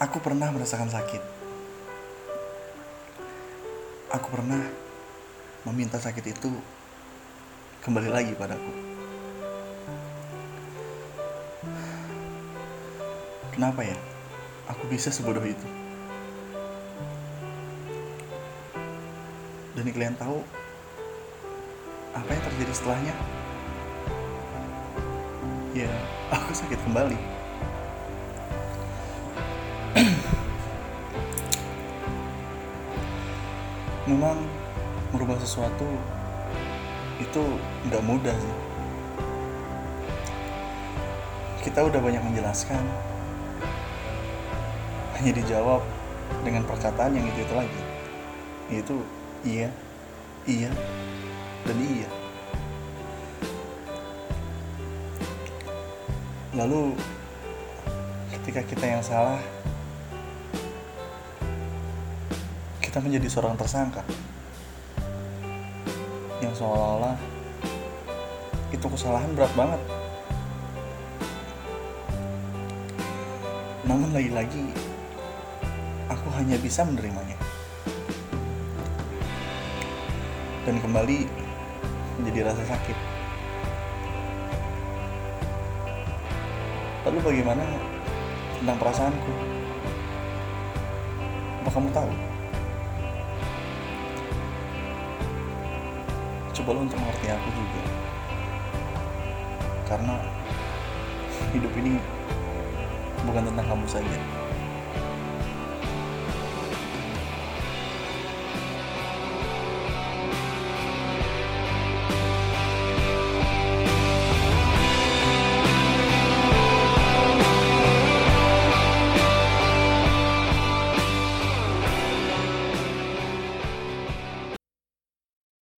Aku pernah merasakan sakit. Aku pernah meminta sakit itu kembali lagi padaku. Kenapa ya? Aku bisa sebodoh itu. Dan kalian tahu apa yang terjadi setelahnya? Ya, aku sakit kembali. Memang merubah sesuatu itu nggak mudah sih. Kita udah banyak menjelaskan, hanya dijawab dengan perkataan yang itu itu lagi, yaitu iya, iya, dan iya. Lalu ketika kita yang salah, kita menjadi seorang tersangka yang seolah-olah itu kesalahan berat banget. Namun lagi-lagi aku hanya bisa menerimanya. Dan kembali menjadi rasa sakit. Lalu bagaimana tentang perasaanku? Apa kamu tahu? Cobalah untuk mengerti aku juga. Karena hidup ini bukan tentang kamu saja.